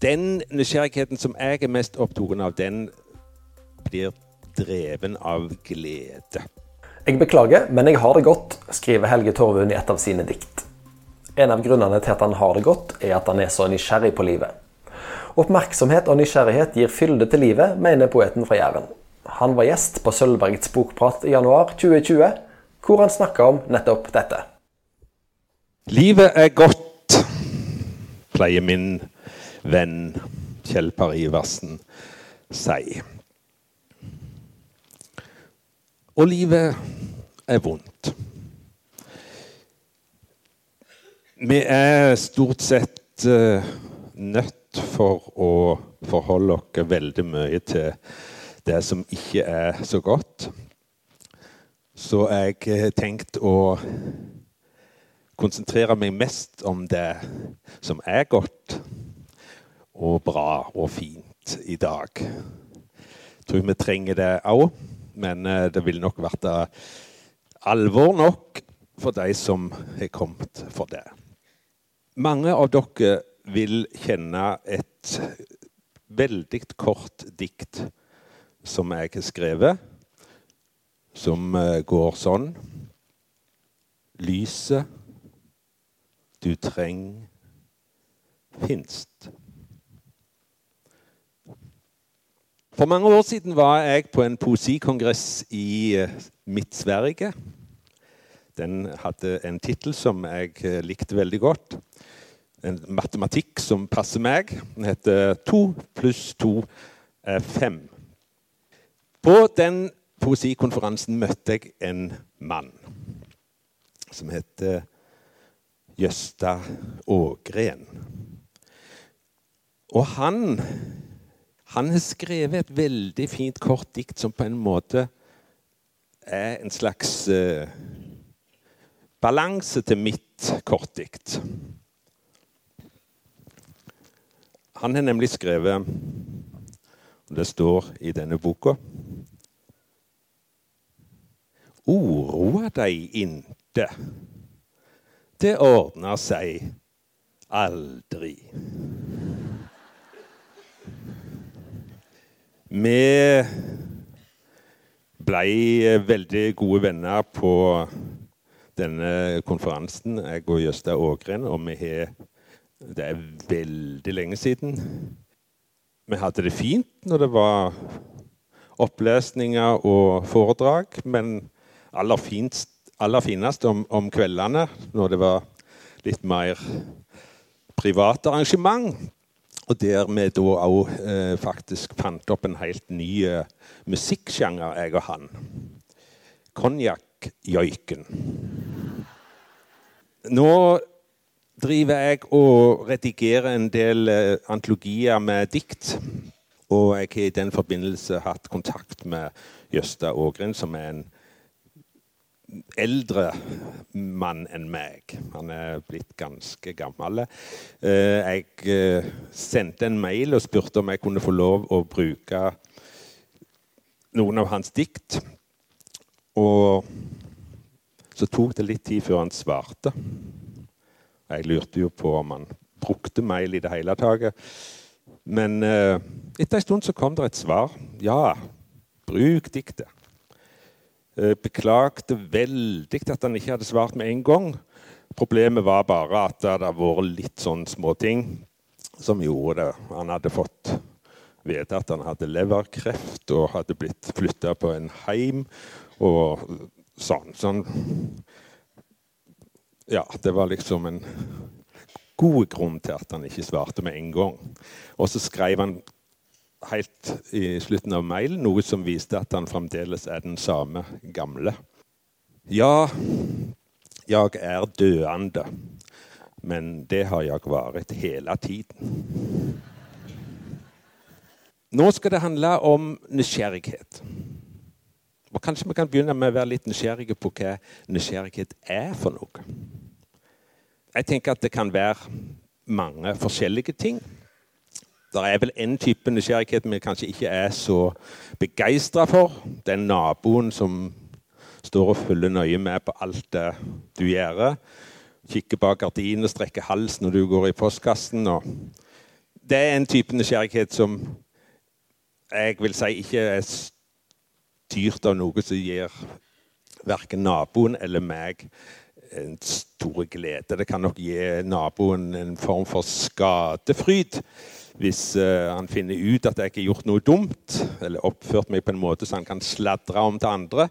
Den nysgjerrigheten som jeg er mest opptatt av, den blir dreven av glede. Jeg beklager, men jeg har det godt, skriver Helge Torvund i et av sine dikt. En av grunnene til at han har det godt, er at han er så nysgjerrig på livet. Oppmerksomhet og nysgjerrighet gir fylde til livet, mener poeten fra Jæren. Han var gjest på Sølvbergets bokprat i januar 2020, hvor han snakka om nettopp dette. Livet er godt, pleier min venn Kjell Par sier. Og livet er vondt. Vi er stort sett uh, nødt for å forholde oss veldig mye til det som ikke er så godt. Så jeg har tenkt å konsentrere meg mest om det som er godt og bra og fint i dag. Jeg tror vi trenger det òg, men eh, det vil nok være alvor nok for de som har kommet for det. Mange av dere vil kjenne et veldig kort dikt som jeg har skrevet, som eh, går sånn Lyset du treng finst. For mange år siden var jeg på en poesikongress i eh, Midt-Sverige. Den hadde en tittel som jeg eh, likte veldig godt. En matematikk som passer meg. Den heter 2 pluss 2 er 5. På den poesikonferansen møtte jeg en mann som heter Gjøsta Ågren. Og han han har skrevet et veldig fint, kort dikt som på en måte er en slags uh, balanse til mitt kortdikt. Han har nemlig skrevet, og det står i denne boka Oroa deg inte. Det ordner seg aldri. Vi ble veldig gode venner på denne konferansen, jeg og Jøsta Ågren. Og vi har Det er veldig lenge siden. Vi hadde det fint når det var opplesninger og foredrag, men aller, finst, aller finest om, om kveldene, når det var litt mer private arrangement. Og der vi da òg eh, faktisk fant opp en helt ny eh, musikksjanger, jeg og han. Konjakkjoiken. Nå driver jeg og redigerer en del eh, antologier med dikt. Og jeg har i den forbindelse hatt kontakt med Jøsta Ågren, som er en eldre mann enn meg. Han er blitt ganske gammel. Eh, jeg eh, sendte en mail og spurte om jeg kunne få lov å bruke noen av hans dikt. Og så tok det litt tid før han svarte. Jeg lurte jo på om han brukte mail i det hele tatt. Men eh, etter en stund så kom det et svar. Ja, bruk diktet. Eh, beklagte veldig at han ikke hadde svart med en gang. Problemet var bare at det hadde vært litt sånn småting som gjorde det. Han hadde fått vite at han hadde leverkreft og hadde blitt flytta på en heim og sånn. sånn. Ja, det var liksom en god grunn til at han ikke svarte med en gang. Og så skrev han helt i slutten av mailen, noe som viste at han fremdeles er den samme gamle. Ja, jeg er døende, men det har jeg vært hele tiden. Nå skal det handle om nysgjerrighet. Og Kanskje vi kan begynne med å være litt nysgjerrige på hva nysgjerrighet er for noe. Jeg tenker at det kan være mange forskjellige ting. Det er vel en type nysgjerrighet vi kanskje ikke er så begeistra for. Den naboen som står og følger nøye med på alt det du gjør. Kikker bak gardinen og strekker hals når du går i postkassen. det er en type nysgjerrighet som jeg vil si ikke er styrt av noe som gir verken naboen eller meg en stor glede. Det kan nok gi naboen en form for skadefryd hvis uh, han finner ut at jeg ikke har gjort noe dumt, eller oppført meg på en måte så han kan sladre om til andre.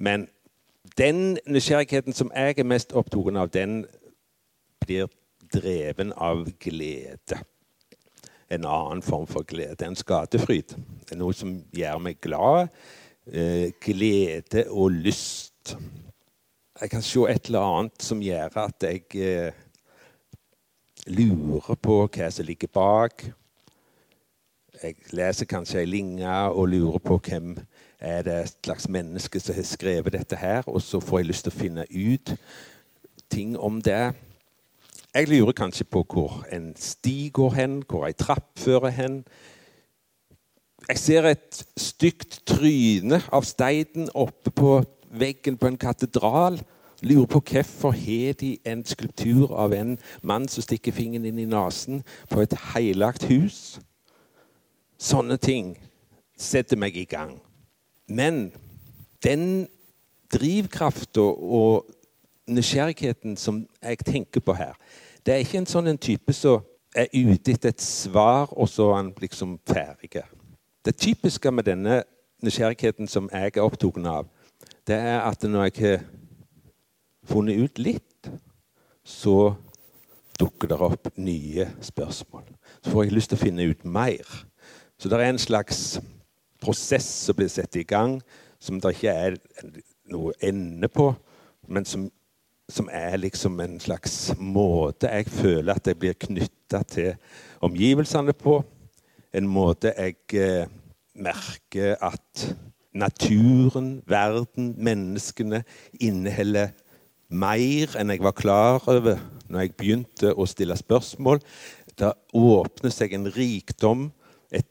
Men den nysgjerrigheten som jeg er mest opptatt av, den blir dreven av glede. En annen form for glede. En skadefryd. Noe som gjør meg glad. Uh, glede og lyst. Jeg kan se et eller annet som gjør at jeg eh, lurer på hva som ligger bak. Jeg leser kanskje ei linje og lurer på hvem er det et slags menneske som har skrevet dette her, og så får jeg lyst til å finne ut ting om det. Jeg lurer kanskje på hvor en sti går hen, hvor ei trapp fører hen. Jeg ser et stygt tryne av steinen oppe på veggen på en katedral. Lurer på hvorfor har de en skulptur av en mann som stikker fingeren inn i nesen på et heilagt hus. Sånne ting setter meg i gang. Men den drivkrafta og nysgjerrigheten som jeg tenker på her, det er ikke en sånn en type som er ute etter et svar, og så er han liksom ferdig. Det typiske med denne nysgjerrigheten som jeg er opptatt av, det er at når jeg har funnet ut litt, så dukker det opp nye spørsmål. Så får jeg lyst til å finne ut mer. Så det er en slags prosess som blir satt i gang, som det ikke er noe ende på, men som, som er liksom en slags måte jeg føler at jeg blir knytta til omgivelsene på. En måte jeg eh, merker at naturen, verden, menneskene inneholder mer enn jeg var klar over når jeg begynte å stille spørsmål. Det åpner seg en rikdom, et,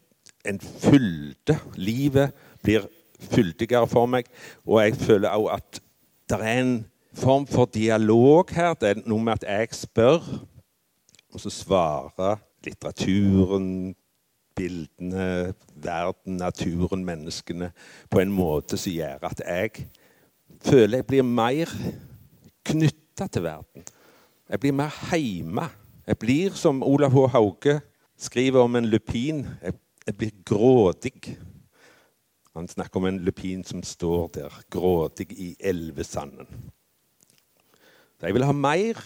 en fylde. Livet blir fyldigere for meg. Og jeg føler òg at det er en form for dialog her. Det er noe med at jeg spør, og så svarer litteraturen, bildene, verden, naturen, menneskene på en måte som gjør at jeg føler jeg blir mer knytta til verden. Jeg blir mer heime. Jeg blir, som Olav H. Hauge skriver om en lupin, jeg, jeg blir grådig. Han snakker om en lupin som står der, grådig i elvesanden. Så jeg vil ha mer.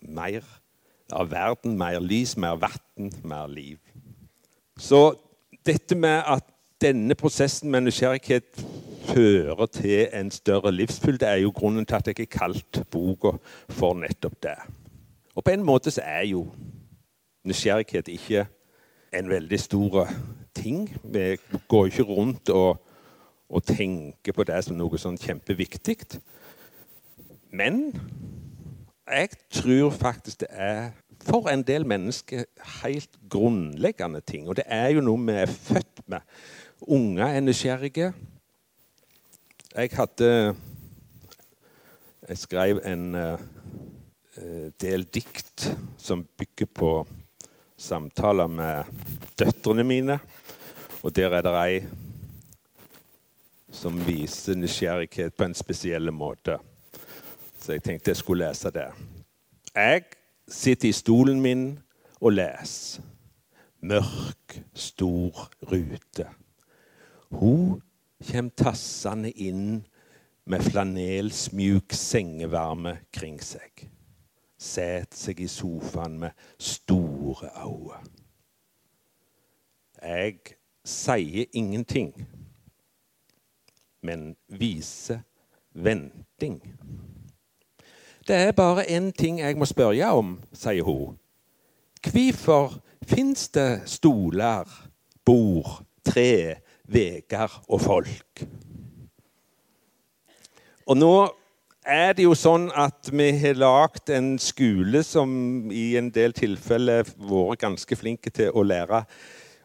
Mer av verden, mer lys, mer vann, mer liv. Så dette med at denne prosessen med nysgjerrighet fører til en større livsfylde, er jo grunnen til at jeg har kalt boka for nettopp det. Og på en måte så er jo nysgjerrighet ikke en veldig stor ting. Vi går ikke rundt og, og tenker på det som noe sånn kjempeviktig. Men jeg tror faktisk det er for en del mennesker helt grunnleggende ting. Og det er jo noe vi er født med. Unger er nysgjerrige. Jeg hadde Jeg skrev en uh, del dikt som bygger på samtaler med døtrene mine. Og der er det ei som viser nysgjerrighet på en spesiell måte. Så jeg tenkte jeg skulle lese det. Jeg sitter i stolen min og leser. Mørk, stor rute. Hun kommer tassende inn med flanelsmjuk sengevarme kring seg. Setter seg i sofaen med store øyne. Jeg sier ingenting, men viser venting. Det er bare én ting jeg må spørre om, sier hun. Hvorfor fins det stoler, bord, tre, veier og folk? Og nå er det jo sånn at vi har lagd en skole som i en del tilfeller har vært ganske flinke til å lære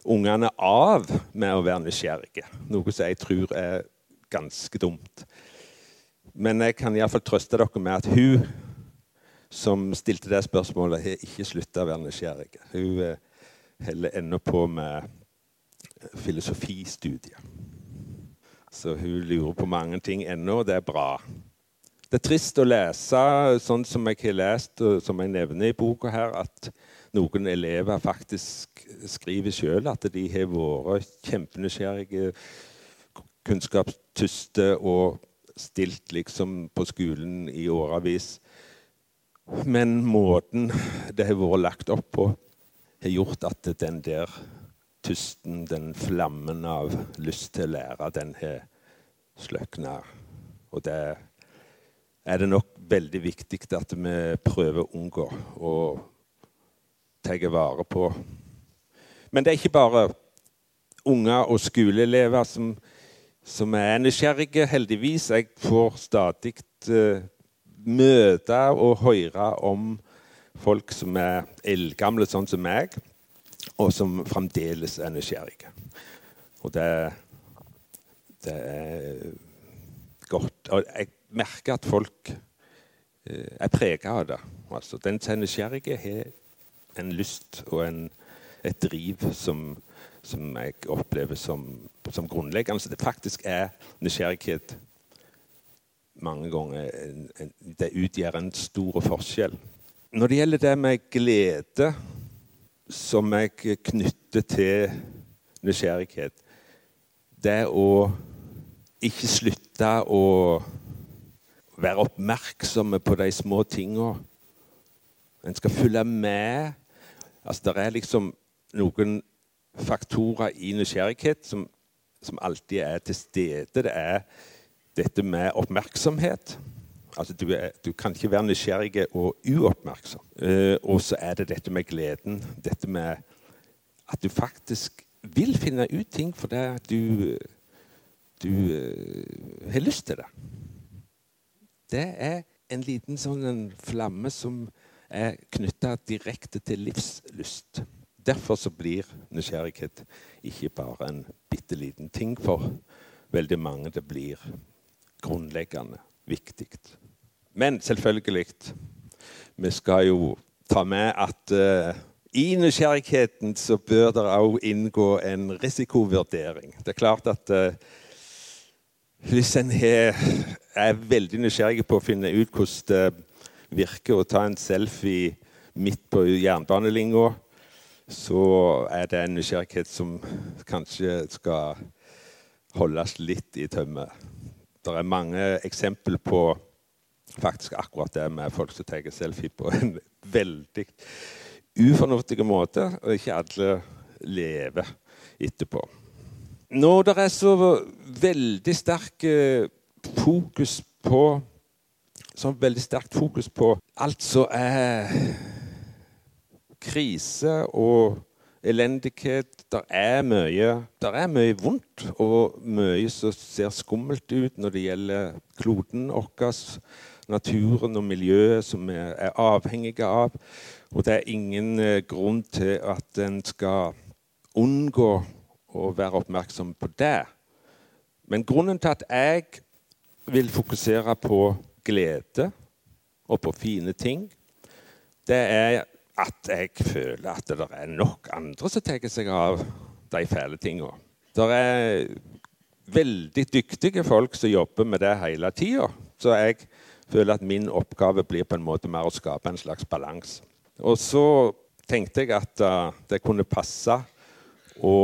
ungene av med å være nysgjerrige. Noe som jeg tror er ganske dumt. Men jeg kan iallfall trøste dere med at hun som stilte det spørsmålet, har ikke slutta å være nysgjerrig. Hun, heller holder ennå på med filosofistudiet. Så hun lurer på mange ting ennå, og det er bra. Det er trist å lese, sånn som jeg har lest, og som jeg nevner i boka her, at noen elever faktisk skriver sjøl at de har vært kjempenysgjerrige, kunnskapstyste og stilt liksom på skolen i årevis. Men måten det har vært lagt opp på, har gjort at den der tysten, den flammen av lyst til å lære, den har sløkna. Og det er det nok veldig viktig at vi prøver å unngå og ta vare på. Men det er ikke bare unger og skoleelever som, som er nysgjerrige, heldigvis. Jeg får stadig uh, møte og høre om folk som er eldgamle, sånn som meg, og som fremdeles er nysgjerrige. Og det, det er godt. Og jeg merker at folk uh, er prega av det. Altså, den som er nysgjerrig, har en lyst og en, et driv som, som, jeg opplever som, som grunnleggende. Så det faktisk er nysgjerrighet mange ganger en, en, Det utgjør en stor forskjell. Når det gjelder det med glede, som jeg knytter til nysgjerrighet Det å ikke slutte å være oppmerksomme på de små tinga. En skal følge med Altså, Det er liksom noen faktorer i nysgjerrighet som, som, alltid er til stede. Det er dette med oppmerksomhet. Altså, du, er, du kan ikke være nysgjerrig og uoppmerksom. Uh, og så er det dette med gleden. Dette med at du faktisk vil finne ut ting fordi du, du uh, har lyst til det. Det er en liten sånn en flamme som er knytta direkte til livslyst. Derfor så blir nysgjerrighet ikke bare en bitte liten ting for veldig mange. Det blir grunnleggende viktig. Men selvfølgelig Vi skal jo ta med at uh, i nysgjerrigheten så bør det òg inngå en risikovurdering. Det er klart at uh, hvis en er veldig nysgjerrig på å finne ut hvordan det virker å ta en selfie midt på jernbanelinja, så er det en nysgjerrighet som kanskje skal holdes litt i tømme. Det er mange eksempler på faktisk akkurat det med folk som tar selfie på en veldig ufornuftig måte, og ikke alle lever etterpå. Når det er så veldig sterk fokus på så veldig sterkt fokus på alt som er krise og elendighet. Det er mye Der er mye vondt og mye som ser skummelt ut når det gjelder kloden vår, naturen og miljøet som vi er avhengige av. Og det er ingen eh, grunn til at en skal unngå å være oppmerksom på det. Men grunnen til at jeg vil fokusere på glede og på fine ting, det er at jeg føler at det er nok andre som tar seg av de fæle tinga. Det er veldig dyktige folk som jobber med det hele tida. Så jeg føler at min oppgave blir på en måte mer å skape en slags balanse. Og så tenkte jeg at uh, det kunne passe å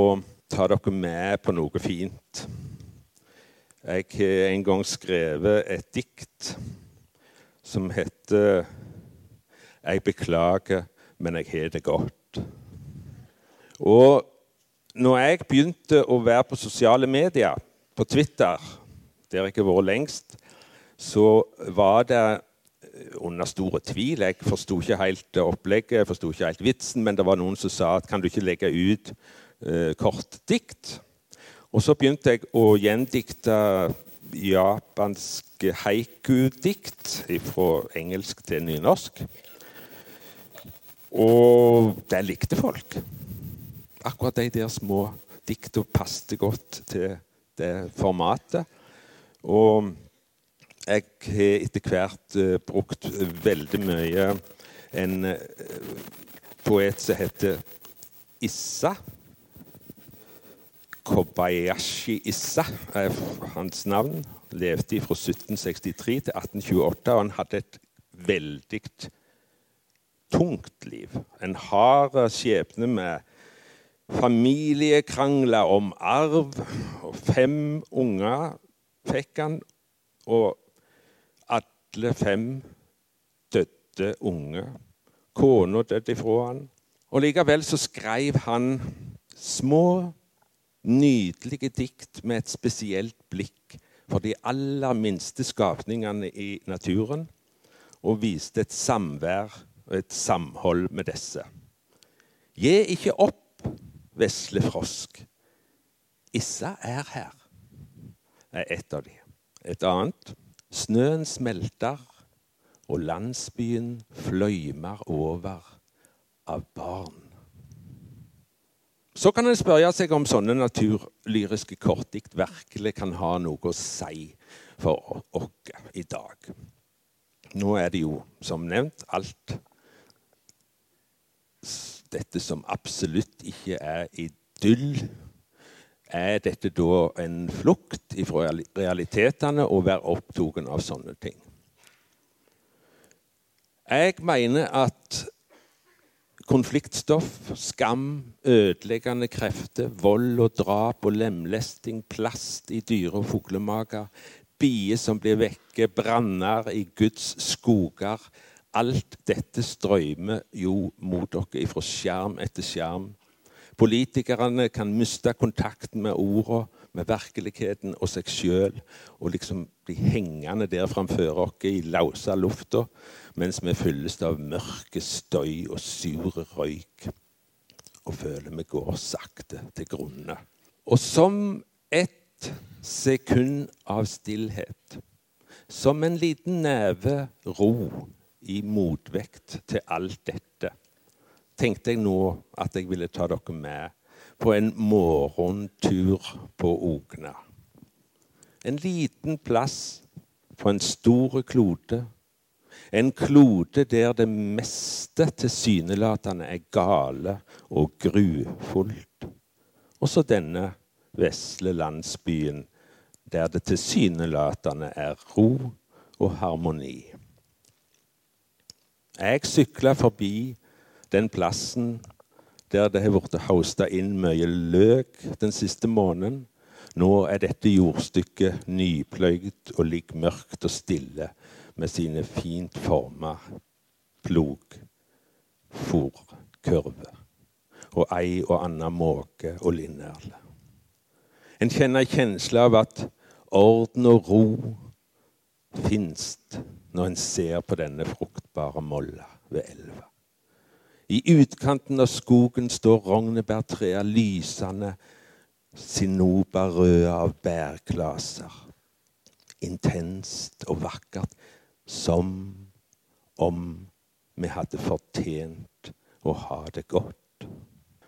ta dere med på noe fint. Jeg har en gang skrevet et dikt som heter 'Jeg beklager, men jeg har det godt'. Og når jeg begynte å være på sosiale medier, på Twitter, der jeg har vært lengst, så var det under store tvil. Jeg forsto ikke helt opplegget, jeg forsto ikke helt vitsen, men det var noen som sa at kan du ikke legge ut eh, kortdikt? Og så begynte jeg å gjendikte japanske haiku-dikt fra engelsk til nynorsk. Og det likte folk. Akkurat de der små dikta passet godt til det formatet. Og jeg har etter hvert uh, brukt veldig mye en uh, poet som heter Issa. Kobayashi Issa er hans navn. Levde fra 1763 til 1828, og han hadde et veldig tungt liv. En hard skjebne med familiekrangler om arv. Fem unger fikk han, og alle fem døde unge. Kona døde ifra han. Og likevel så skrev han små, nydelige dikt med et spesielt blikk for de aller minste skapningene i naturen, og viste et samvær og et samhold med disse. Gi ikke opp, vesle frosk. Issa er her, er et av de. Et annet. Snøen smelter, og landsbyen fløymer over av barn. Så kan en spørre seg om sånne naturlyriske kortdikt virkelig kan ha noe å si for oss i dag. Nå er det jo, som nevnt, alt dette som absolutt ikke er idyll. Er dette da en flukt fra realitetene å være opptatt av sånne ting? Jeg mener at konfliktstoff, skam, ødeleggende krefter, vold og drap og lemlesting, plast i dyre- og fuglemager, bier som blir vekke, branner i Guds skoger Alt dette strømmer jo mot dere fra skjerm etter skjerm. Politikerne kan miste kontakten med ordene, med virkeligheten og seg sjøl, og liksom bli hengende der framfor oss i lausa lufta mens vi fylles av mørke støy og sur røyk og føler vi går sakte til grunne. Og som et sekund av stillhet, som en liten neve ro i motvekt til alt dette, tenkte jeg nå at jeg ville ta dere med på en morgentur på Ogna. En liten plass på en stor klode. En klode der det meste tilsynelatende er gale og grufullt. Også denne vesle landsbyen der det tilsynelatende er ro og harmoni. Jeg sykla forbi den plassen der det har blitt hosta inn mye løk den siste måneden. Nå er dette jordstykket nypløyd og ligger mørkt og stille med sine fint forma plogfòrkurver og ei og anna måke og linnerle. En kjenner kjensle av at orden og ro finst når en ser på denne fruktbare molla ved elva. I utkanten av skogen står rognebærtrea lysende sinobarrøde av bærklaser. Intenst og vakkert, som om vi hadde fortjent å ha det godt.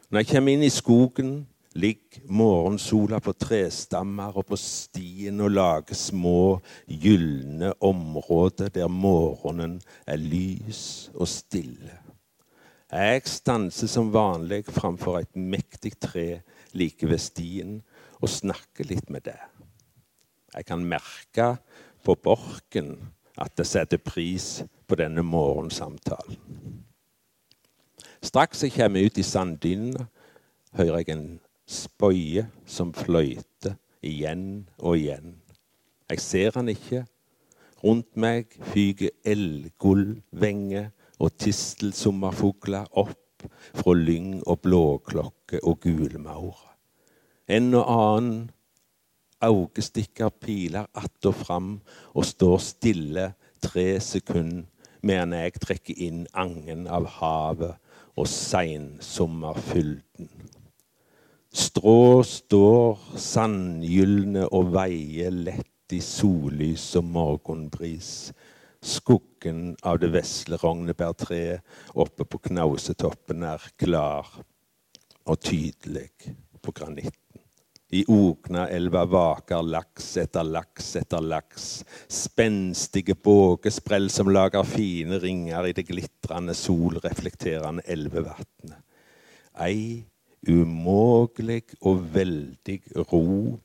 Når jeg kommer inn i skogen, ligger morgensola på trestammer og på stien og lager små, gylne områder der morgenen er lys og stille. Jeg stanser som vanlig framfor et mektig tre like ved stien og snakker litt med det. Jeg kan merke på borken at det setter pris på denne morgensamtalen. Straks jeg kommer ut i sanddynene, hører jeg en spøye som fløyter igjen og igjen. Jeg ser han ikke. Rundt meg fyker elgulvenge og tistelsommerfugler opp fra lyng og blåklokke og gulmaur. En og annen augestikker piler att og fram og står stille tre sekunder medan jeg trekker inn angen av havet og seinsommerfylden. Strå står sandgylne og veier lett i sollys og morgenbris. Skuggen av det vesle rognebærtreet oppe på knausetoppen er klar og tydelig på granitten. I Ognaelva vaker laks etter laks etter laks. Spenstige bågesprell som lager fine ringer i det glitrende, solreflekterende elvevatnet. Ei umågelig og veldig ro,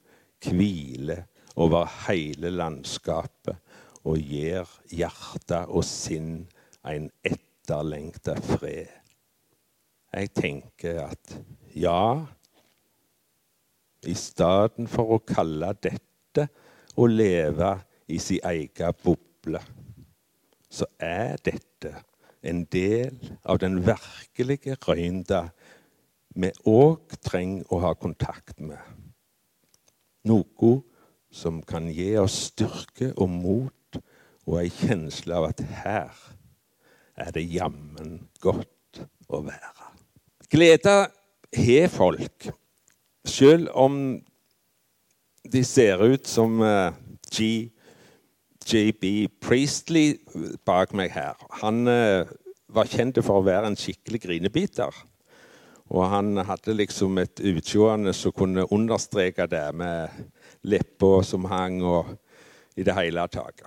hvile over hele landskapet og gir hjerte og sinn en etterlengta fred. Jeg tenker at ja, i stedet for å kalle dette å leve i sin egen boble, så er dette en del av den virkelige røynda vi òg trenger å ha kontakt med. Noe som kan gi oss styrke og mot og ei kjensle av at her er det jammen godt å være. Glede har folk, selv om de ser ut som uh, G. JB Priestley bak meg her. Han uh, var kjent for å være en skikkelig grinebiter. Og han hadde liksom et utseende som kunne understreke det, med lepper som hang og i det hele tatt.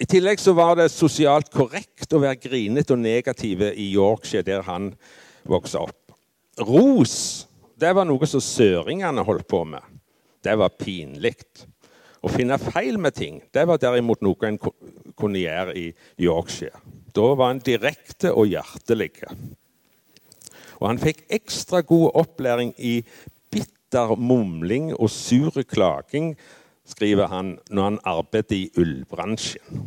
I tillegg så var det sosialt korrekt å være grinete og negative i Yorkshire, der han vokste opp. Ros det var noe som søringene holdt på med. Det var pinlig. Å finne feil med ting det var derimot noe en kunne gjøre i Yorkshire. Da var en direkte og hjertelig. Og han fikk ekstra god opplæring i bitter mumling og sur klaging, skriver han, når han arbeidet i ullbransjen.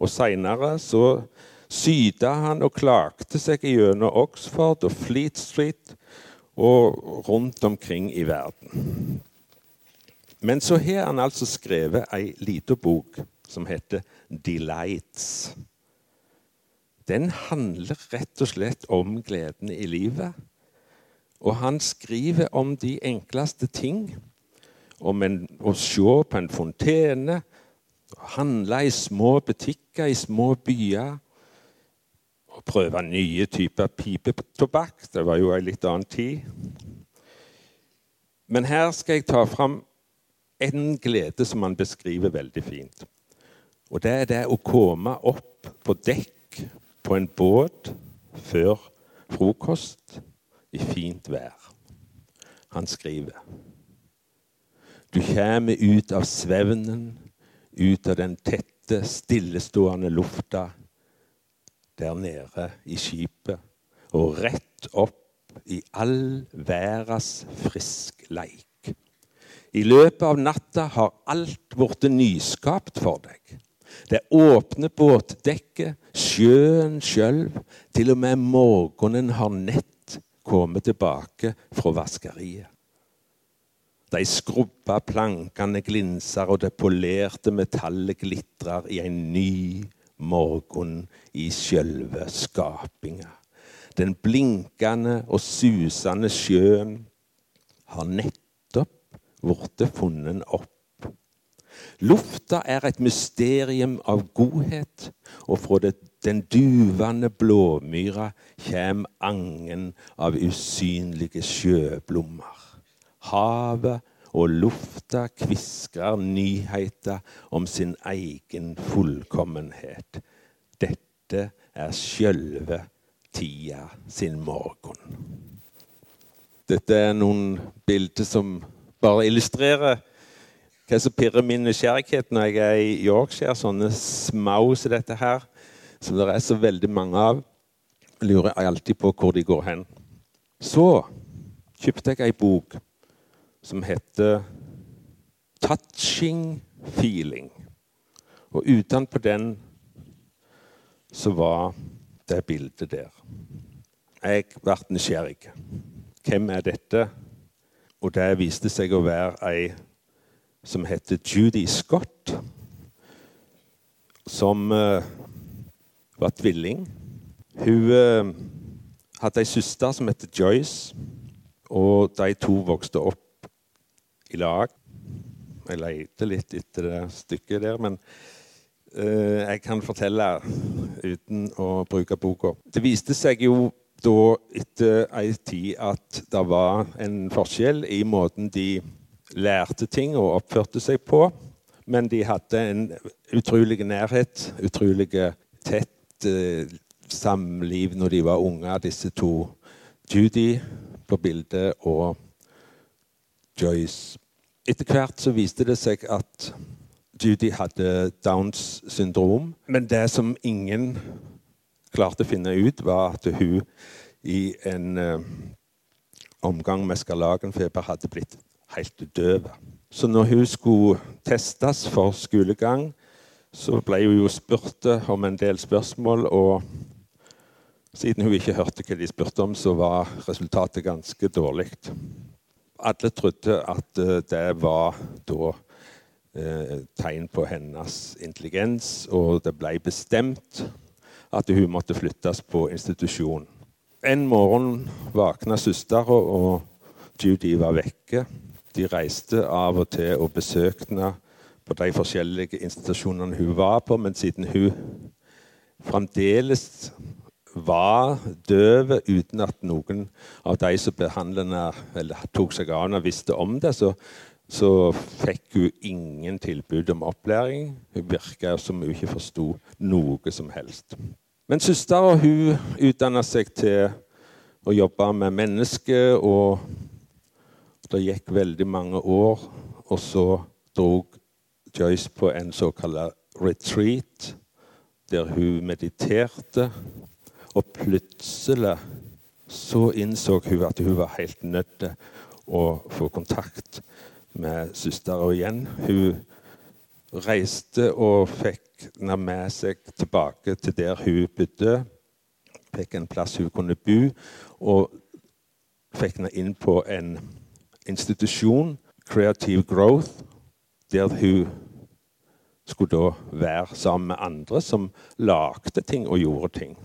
Og Seinere så syda han og klagde seg gjennom Oxford og Fleet Street og rundt omkring i verden. Men så har han altså skrevet ei lita bok som heter 'Delights'. Den handler rett og slett om gleden i livet. Og han skriver om de enkleste ting. Om en, å se på en fontene, handle i små butikker i små byer. Og prøve nye typer pipetobakk. Det var jo ei litt annen tid. Men her skal jeg ta fram en glede som han beskriver veldig fint. Og det er det å komme opp på dekk på en båt før frokost i fint vær. Han skriver Du kommer ut av svevnen, ut av den tette, stillestående lufta der nede i skipet, og rett opp i all verdens frisk leik. I løpet av natta har alt blitt nyskapt for deg. Det åpne båtdekket, sjøen sjøl, til og med morgenen har nett kommet tilbake fra vaskeriet. De skrubba plankene glinser, og det polerte metallet glitrer i en ny morgen i sjølve skapinga. Den blinkende og susende sjøen har nettopp blitt funnet opp Lufta er et mysterium av godhet, og fra det, den duvende blåmyra kjem angen av usynlige sjøblommer. Havet og lufta kvisker nyheter om sin egen fullkommenhet. Dette er sjølve tida sin morgen. Dette er noen bilder som bare illustrerer hva som pirrer min nysgjerrighet når jeg er i Yorkshire, sånne smau som dette her, som det er så veldig mange av, lurer jeg alltid på hvor de går hen. Så kjøpte jeg ei bok som heter 'Touching Feeling'. Og utenpå den så var det bildet der. Jeg ble nysgjerrig. Hvem er dette? Og det viste seg å være ei som heter Judy Scott, som uh, var tvilling. Hun uh, hadde ei søster som heter Joyce, og de to vokste opp i lag. Jeg leter litt etter det stykket der, men uh, jeg kan fortelle uten å bruke boka. Det viste seg jo da etter ei tid at det var en forskjell i måten de lærte ting og oppførte seg på. Men de hadde en utrolig nærhet, utrolig tett eh, samliv når de var unge, disse to. Judy på bildet og Joyce. Etter hvert så viste det seg at Judy hadde Downs syndrom. Men det som ingen klarte å finne ut, var at hun i en uh, omgang med skarlagenfeber hadde blitt helt døv. Så når hun skulle testes for skolegang, så ble hun jo spurt om en del spørsmål. Og siden hun ikke hørte hva de spurte om, så var resultatet ganske dårlig. Alle trodde at uh, det var da uh, tegn på hennes intelligens, og det ble bestemt at hun måtte flyttes på institusjon. En morgen våkna søstera, og Judy var vekke. De reiste av og til og besøkte henne på de forskjellige institusjonene hun var på, men siden hun fremdeles var døv uten at noen av de som behandlende, eller tok seg av henne, visste om det, så, så fikk hun ingen tilbud om opplæring. Hun virka som hun ikke forsto noe som helst. Men søstera utdanna seg til å jobbe med mennesker, og det gikk veldig mange år. Og så dro Joyce på en såkalt retreat, der hun mediterte. Og plutselig så innså hun at hun var helt nødt til å få kontakt med søstera igjen. Hun reiste og fikk henne med seg tilbake til der hun bodde. Fikk en plass hun kunne bo, og fikk henne inn på en institusjon, Creative Growth, der hun skulle da være sammen med andre som lagde ting og gjorde ting.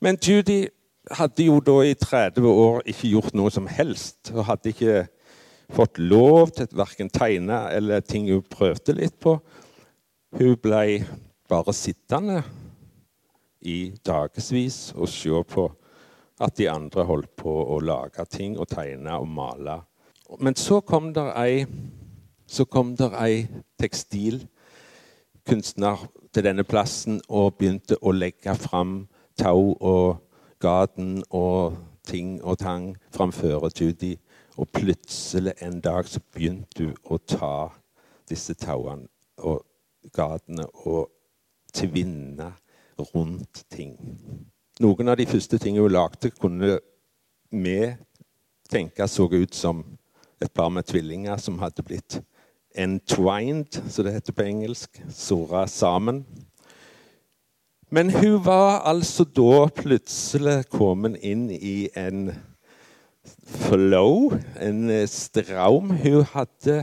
Men Judy hadde jo da i 30 år ikke gjort noe som helst. og hadde ikke fått lov til verken tegne eller ting hun prøvde litt på. Hun ble bare sittende i dagevis og se på at de andre holdt på å lage ting og tegne og male. Men så kom det ei, kom der ei tekstilkunstner til denne plassen og begynte å legge fram tau og gaten og ting og tang framfor Judy. Og plutselig en dag så begynte du å ta disse tauene og gatene og tvinne rundt ting. Noen av de første tingene hun lagde, kunne vi tenke så ut som et par med tvillinger som hadde blitt entwined, som det heter på engelsk. Sora sammen. Men hun var altså da plutselig kommet inn i en flow, en eh, straum. Hun hadde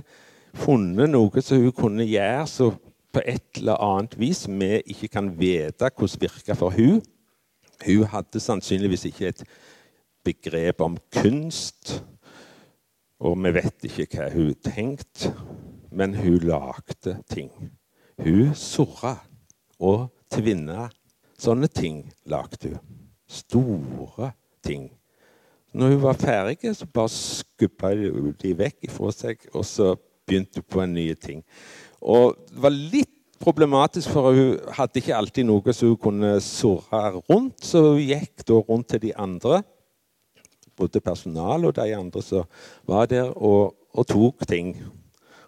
funnet noe som hun kunne gjøre som på et eller annet vis vi ikke kan vite hvordan virka for hun. Hun hadde sannsynligvis ikke et begrep om kunst, og vi vet ikke hva hun tenkte, men hun lagde ting. Hun surra og tvinna. Sånne ting lagde hun. Store ting. Når hun var ferdig, så bare skubba hun de vekk fra seg, og så begynte hun på en ny ting. Og det var litt problematisk, for hun hadde ikke alltid noe som hun kunne surre rundt, så hun gikk da rundt til de andre, både personal og de andre som var der, og, og tok ting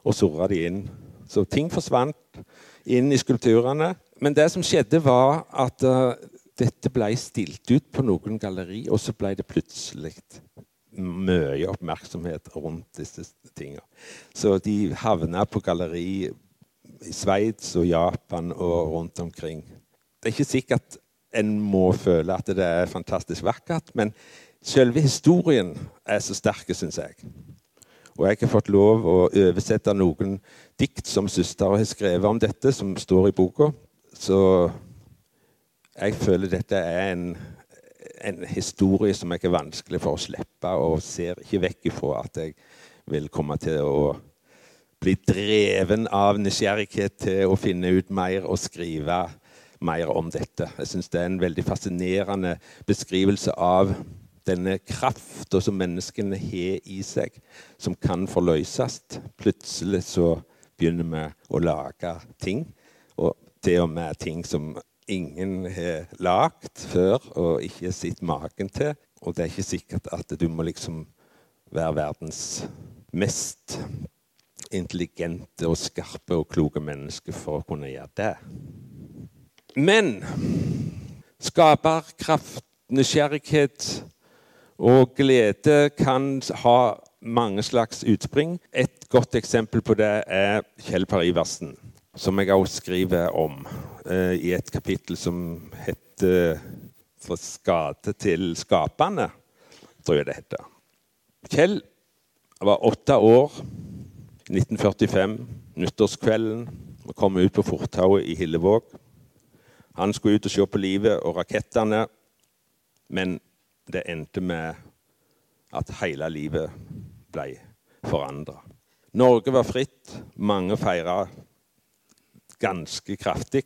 og surra de inn. Så ting forsvant inn i skulpturene. Men det som skjedde, var at uh, dette ble stilt ut på noen galleri, og så ble det plutselig mye oppmerksomhet rundt disse tingene. Så de havna på galleri i Sveits og Japan og rundt omkring. Det er ikke sikkert en må føle at det er fantastisk vakkert, men selve historien er så sterk, syns jeg. Og jeg har fått lov å oversette noen dikt som søster har skrevet om dette, som står i boka. Så jeg føler dette er en, en, historie som jeg er vanskelig for å slippe, og ser ikke vekk ifra at jeg vil komme til å bli dreven av nysgjerrighet til å finne ut mer og skrive mer om dette. Jeg syns det er en veldig fascinerende beskrivelse av denne krafta som menneskene har i seg, som kan forløses. Plutselig så begynner vi å lage ting, og det og med ting som ingen har lagd før og ikke sett maken til. Og det er ikke sikkert at du må liksom være verdens mest intelligente og skarpe og kloke menneske for å kunne gjøre det. Men skaperkraft, nysgjerrighet og glede kan ha mange slags utspring. Et godt eksempel på det er Kjell Per Iversen, som jeg også skriver om eh, i et kapittel som heter 'Fra skade til skapende', tror jeg det heter. Kjell var åtte år 1945, nyttårskvelden. Vi kom ut på fortauet i Hillevåg. Han skulle ut og se på livet og rakettene, men det endte med at hele livet ble forandra. Norge var fritt. Mange feira ganske kraftig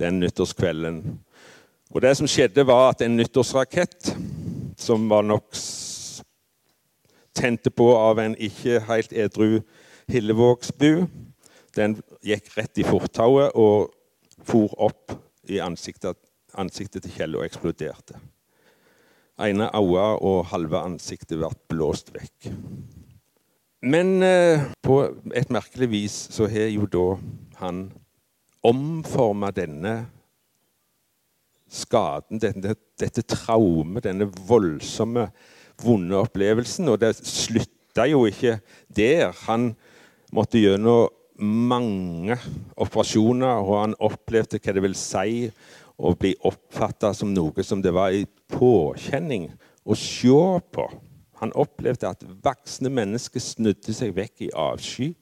den nyttårskvelden. Og det som skjedde, var at en nyttårsrakett, som var nok tente på av en ikke helt edru Hillevågsbu, den gikk rett i fortauet og for opp i ansiktet, ansiktet til Kjell og eksploderte ene øyet og halve ansiktet ble blåst vekk. Men eh, på et merkelig vis så har jo da han omforma denne skaden, denne, dette traumet, denne voldsomme, vonde opplevelsen. Og det slutta jo ikke der. Han måtte gjennom mange operasjoner, og han opplevde hva det vil si å bli oppfatta som noe som det var en påkjenning å se på. Han opplevde at voksne mennesker snudde seg vekk i avsky.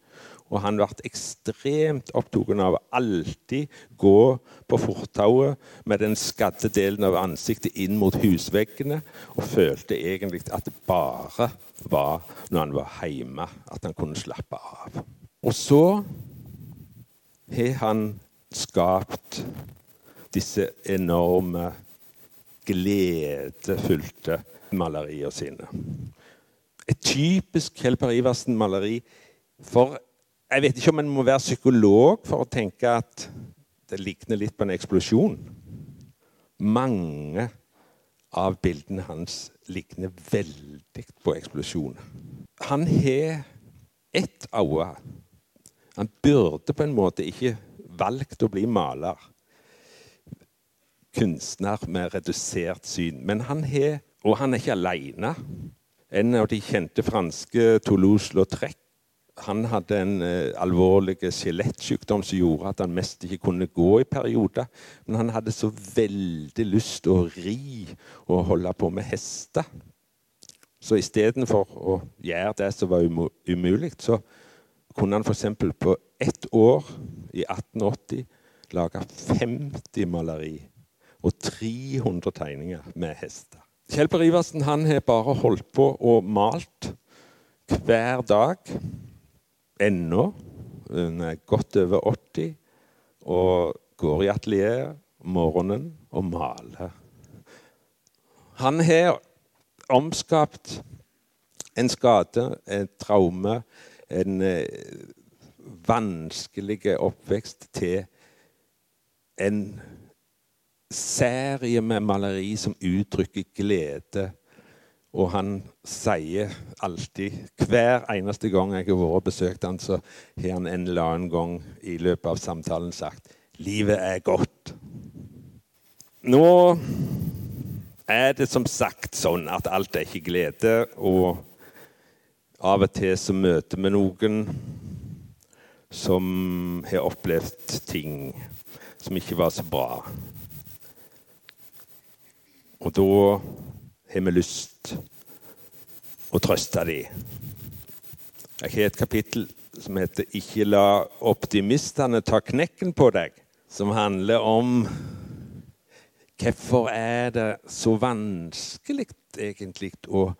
Og han ble ekstremt opptatt av å alltid gå på fortauet med den skadde delen av ansiktet inn mot husveggene, og følte egentlig at det bare var når han var hjemme, at han kunne slappe av. Og så har han skapt disse enorme, gledefylte maleriene sine. Et typisk Kjell Per Iversen-maleri. For jeg vet ikke om en må være psykolog for å tenke at det ligner litt på en eksplosjon. Mange av bildene hans ligner veldig på eksplosjoner. Han har ett øye. Han burde på en måte ikke valgt å bli maler kunstner med redusert syn. Men han har Og han er ikke alene. En av de kjente franske Toulouse-Lautrec han hadde en uh, alvorlig skjelettsykdom som gjorde at han mest ikke kunne gå i perioder. Men han hadde så veldig lyst å ri og holde på med hester. Så istedenfor å gjøre det som var umulig, så kunne han f.eks. på ett år i 1880 lage 50 maleri og 300 tegninger med hester. Kjell Per Iversen han har bare holdt på og malt hver dag ennå. Hun er godt over 80 og går i atelier om morgenen og maler. Han har omskapt en skade, et traume, en eh, vanskelig oppvekst til en serie med maleri som uttrykker glede. Og han sier alltid, hver eneste gang jeg har vært og besøkt han, så har han en eller annen gang i løpet av samtalen sagt 'Livet er godt'. Nå er det som sagt sånn at alt er ikke glede, og av og til så møter vi noen som har opplevd ting som ikke var så bra. Og da har vi lyst å trøste dem. Jeg har et kapittel som heter 'Ikke la optimistene ta knekken på deg', som handler om hvorfor er det så vanskelig egentlig å,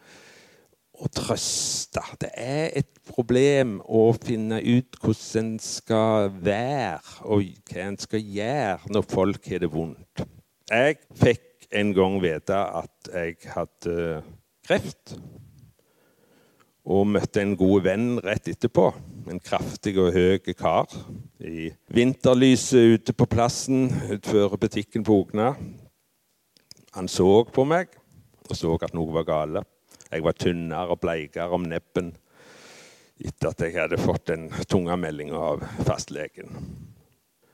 å trøste. Det er et problem å finne ut hvordan en skal være, og hva en skal gjøre når folk har det vondt. Jeg fikk en gang vite at jeg hadde kreft. Og møtte en god venn rett etterpå. En kraftig og høy kar. I vinterlyset ute på plassen utenfor butikken på Ogna. Han så på meg, og så at noe var gale. Jeg var tynnere og bleikere om nebben etter at jeg hadde fått den tunge meldinga av fastlegen.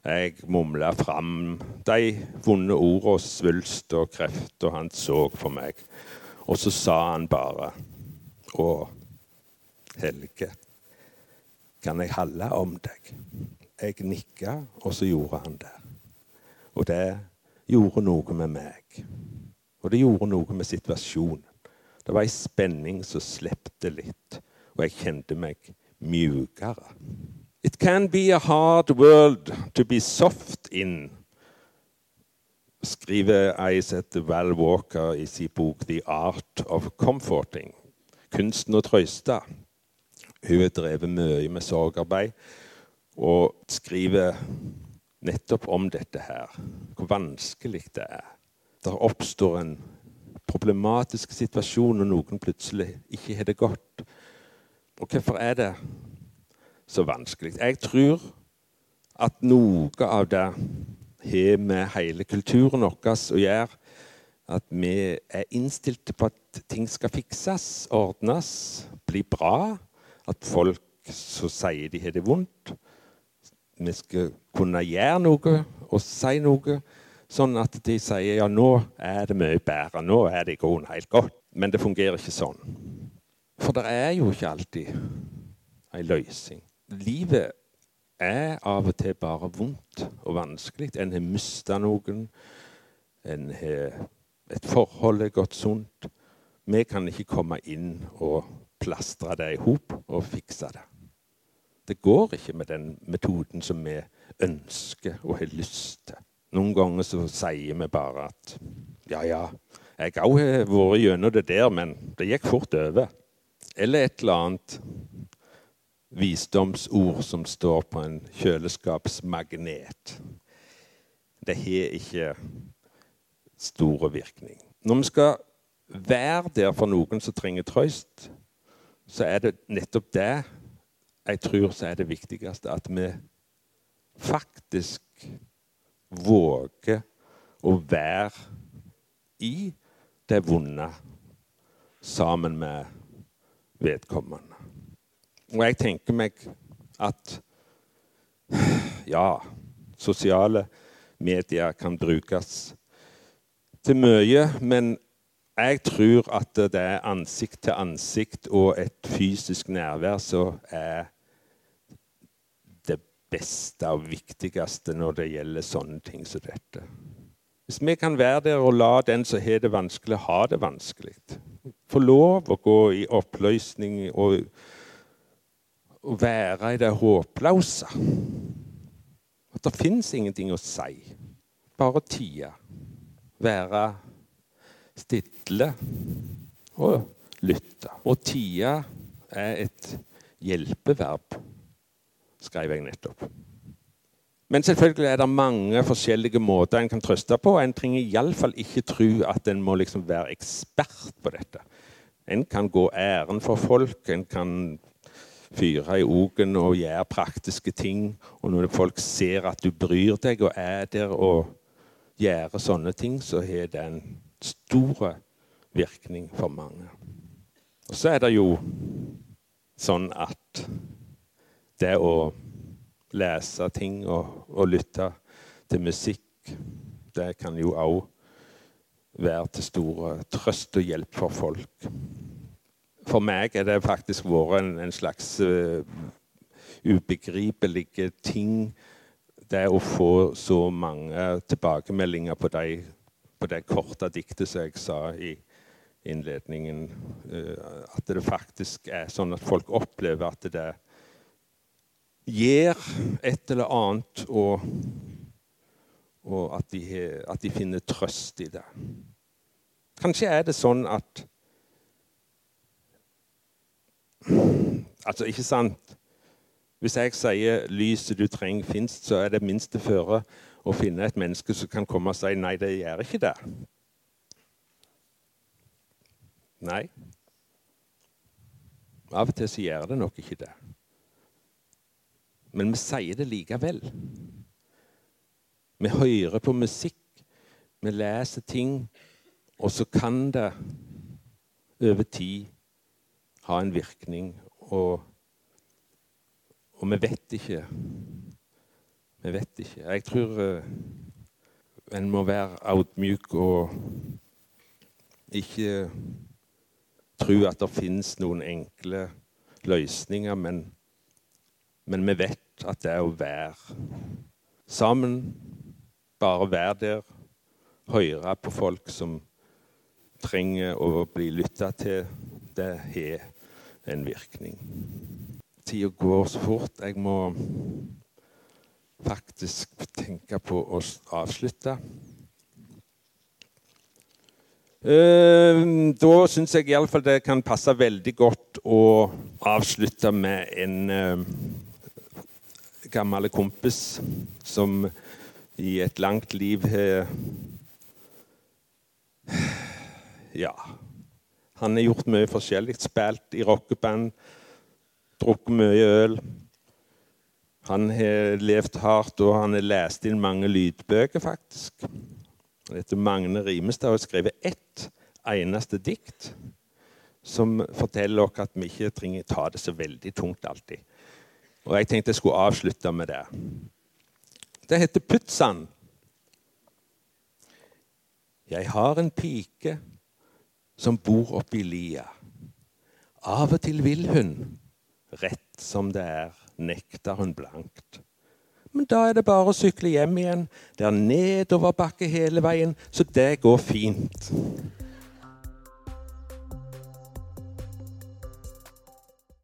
Jeg mumla fram de vonde ordene svulst og kreft, og han så på meg. Og så sa han bare Å, Helge, kan jeg holde om deg? Jeg nikka, og så gjorde han det. Og det gjorde noe med meg. Og det gjorde noe med situasjonen. Det var ei spenning som slepte litt, og jeg kjente meg mjukere. It can be a hard world to be soft in, skriver Isaac Val Walker i sin bok 'The Art of Comforting'. Kunsten å trøste. Hun har drevet mye med sorgarbeid og skriver nettopp om dette her. Hvor vanskelig det er. Der oppstår en problematisk situasjon når noen plutselig ikke har det godt. Og hvorfor er det så vanskelig? Jeg tror at noe av det har med hele kulturen vår å gjøre. At vi er innstilte på at ting skal fikses, ordnes, bli bra. At folk som sier de har det vondt, vi skal kunne gjøre noe og si noe, sånn at de sier ja, nå er det mye bedre, nå er det i grunnen helt godt. Men det fungerer ikke sånn. For det er jo ikke alltid ei løsning. Livet er av og til bare vondt og vanskelig. En har mista noen. En har et forhold er gått sunt. Vi kan ikke komme inn og plastre det i hop og fikse det. Det går ikke med den metoden som vi ønsker og har lyst til. Noen ganger så sier vi bare at ja, ja, jeg òg har vært gjennom det der, men det gikk fort over. Eller et eller annet visdomsord som står på en kjøleskapsmagnet. Det har ikke store virkning. Når vi skal være der for noen som trenger trøst, så er det nettopp det jeg tror så er det viktigste at vi faktisk våger å være i det vonde sammen med vedkommende. Og jeg tenker meg at ja, sosiale medier kan brukes til mye, men jeg tror at det er ansikt til ansikt og et fysisk nærvær som er det beste og viktigste når det gjelder sånne ting som dette. Hvis vi kan være der og la den som har det vanskelig, ha det vanskelig Få lov å gå i oppløsning og, og være i det håpløse At det fins ingenting å si. Bare tie. Være stille og lytte. Og tie er et hjelpeverb skrev jeg nettopp. Men selvfølgelig er det mange forskjellige måter en kan trøste på. En trenger iallfall ikke tro at en må liksom være ekspert på dette. En kan gå æren for folk, en kan fyre i ogen og gjøre praktiske ting. Og når folk ser at du bryr deg og er der og gjør sånne ting, så har det en stor virkning for mange. Og så er det jo sånn at det å lese ting og, og lytte til musikk, det kan jo òg være til stor trøst og hjelp for folk. For meg er det faktisk vært en, en slags uh, ubegripelige ting, det å få så mange tilbakemeldinger på, de, på det korte diktet som jeg sa i innledningen. Uh, at det faktisk er sånn at folk opplever at det gjør et eller annet, og, og at, de, at, de, finner trøst i det. Kanskje er det sånn at Altså, ikke sant Hvis jeg sier 'lyset du trenger, fins', så er det minste føre å finne et menneske som kan komme og si 'nei, det gjør ikke det'. Nei. Av og til så gjør det nok ikke det. Men vi sier det likevel. Vi hører på musikk, vi leser ting, Og så kan det over tid ha en virkning, og, og vi vet ikke. Vi vet ikke. Jeg tror uh, en må være audmjuk og ikke tro at det finnes noen enkle løsninger, men, men vi vet at det er å være sammen, bare være der, høre på folk som trenger å bli lytta til, det har en virkning. Tida går så fort. Jeg må faktisk tenke på å avslutte. Ehm, da syns jeg iallfall det kan passe veldig godt å avslutte med en uh, gammel kompis som i et langt liv har Ja. Han har gjort mye forskjellig. Spilt i rockeband, drukket mye øl. Han har levd hardt, og han har lest inn mange lydbøker, faktisk. Dette Magne Rimestad har skrevet ett eneste dikt som forteller oss at vi ikke trenger ta det så veldig tungt alltid. Og Jeg tenkte jeg skulle avslutte med det. Det heter 'Putsan'. Jeg har en pike som bor oppi lia. Av og til vil hun, rett som det er, nekter hun blankt. Men da er det bare å sykle hjem igjen. Det er nedoverbakke hele veien, så det går fint.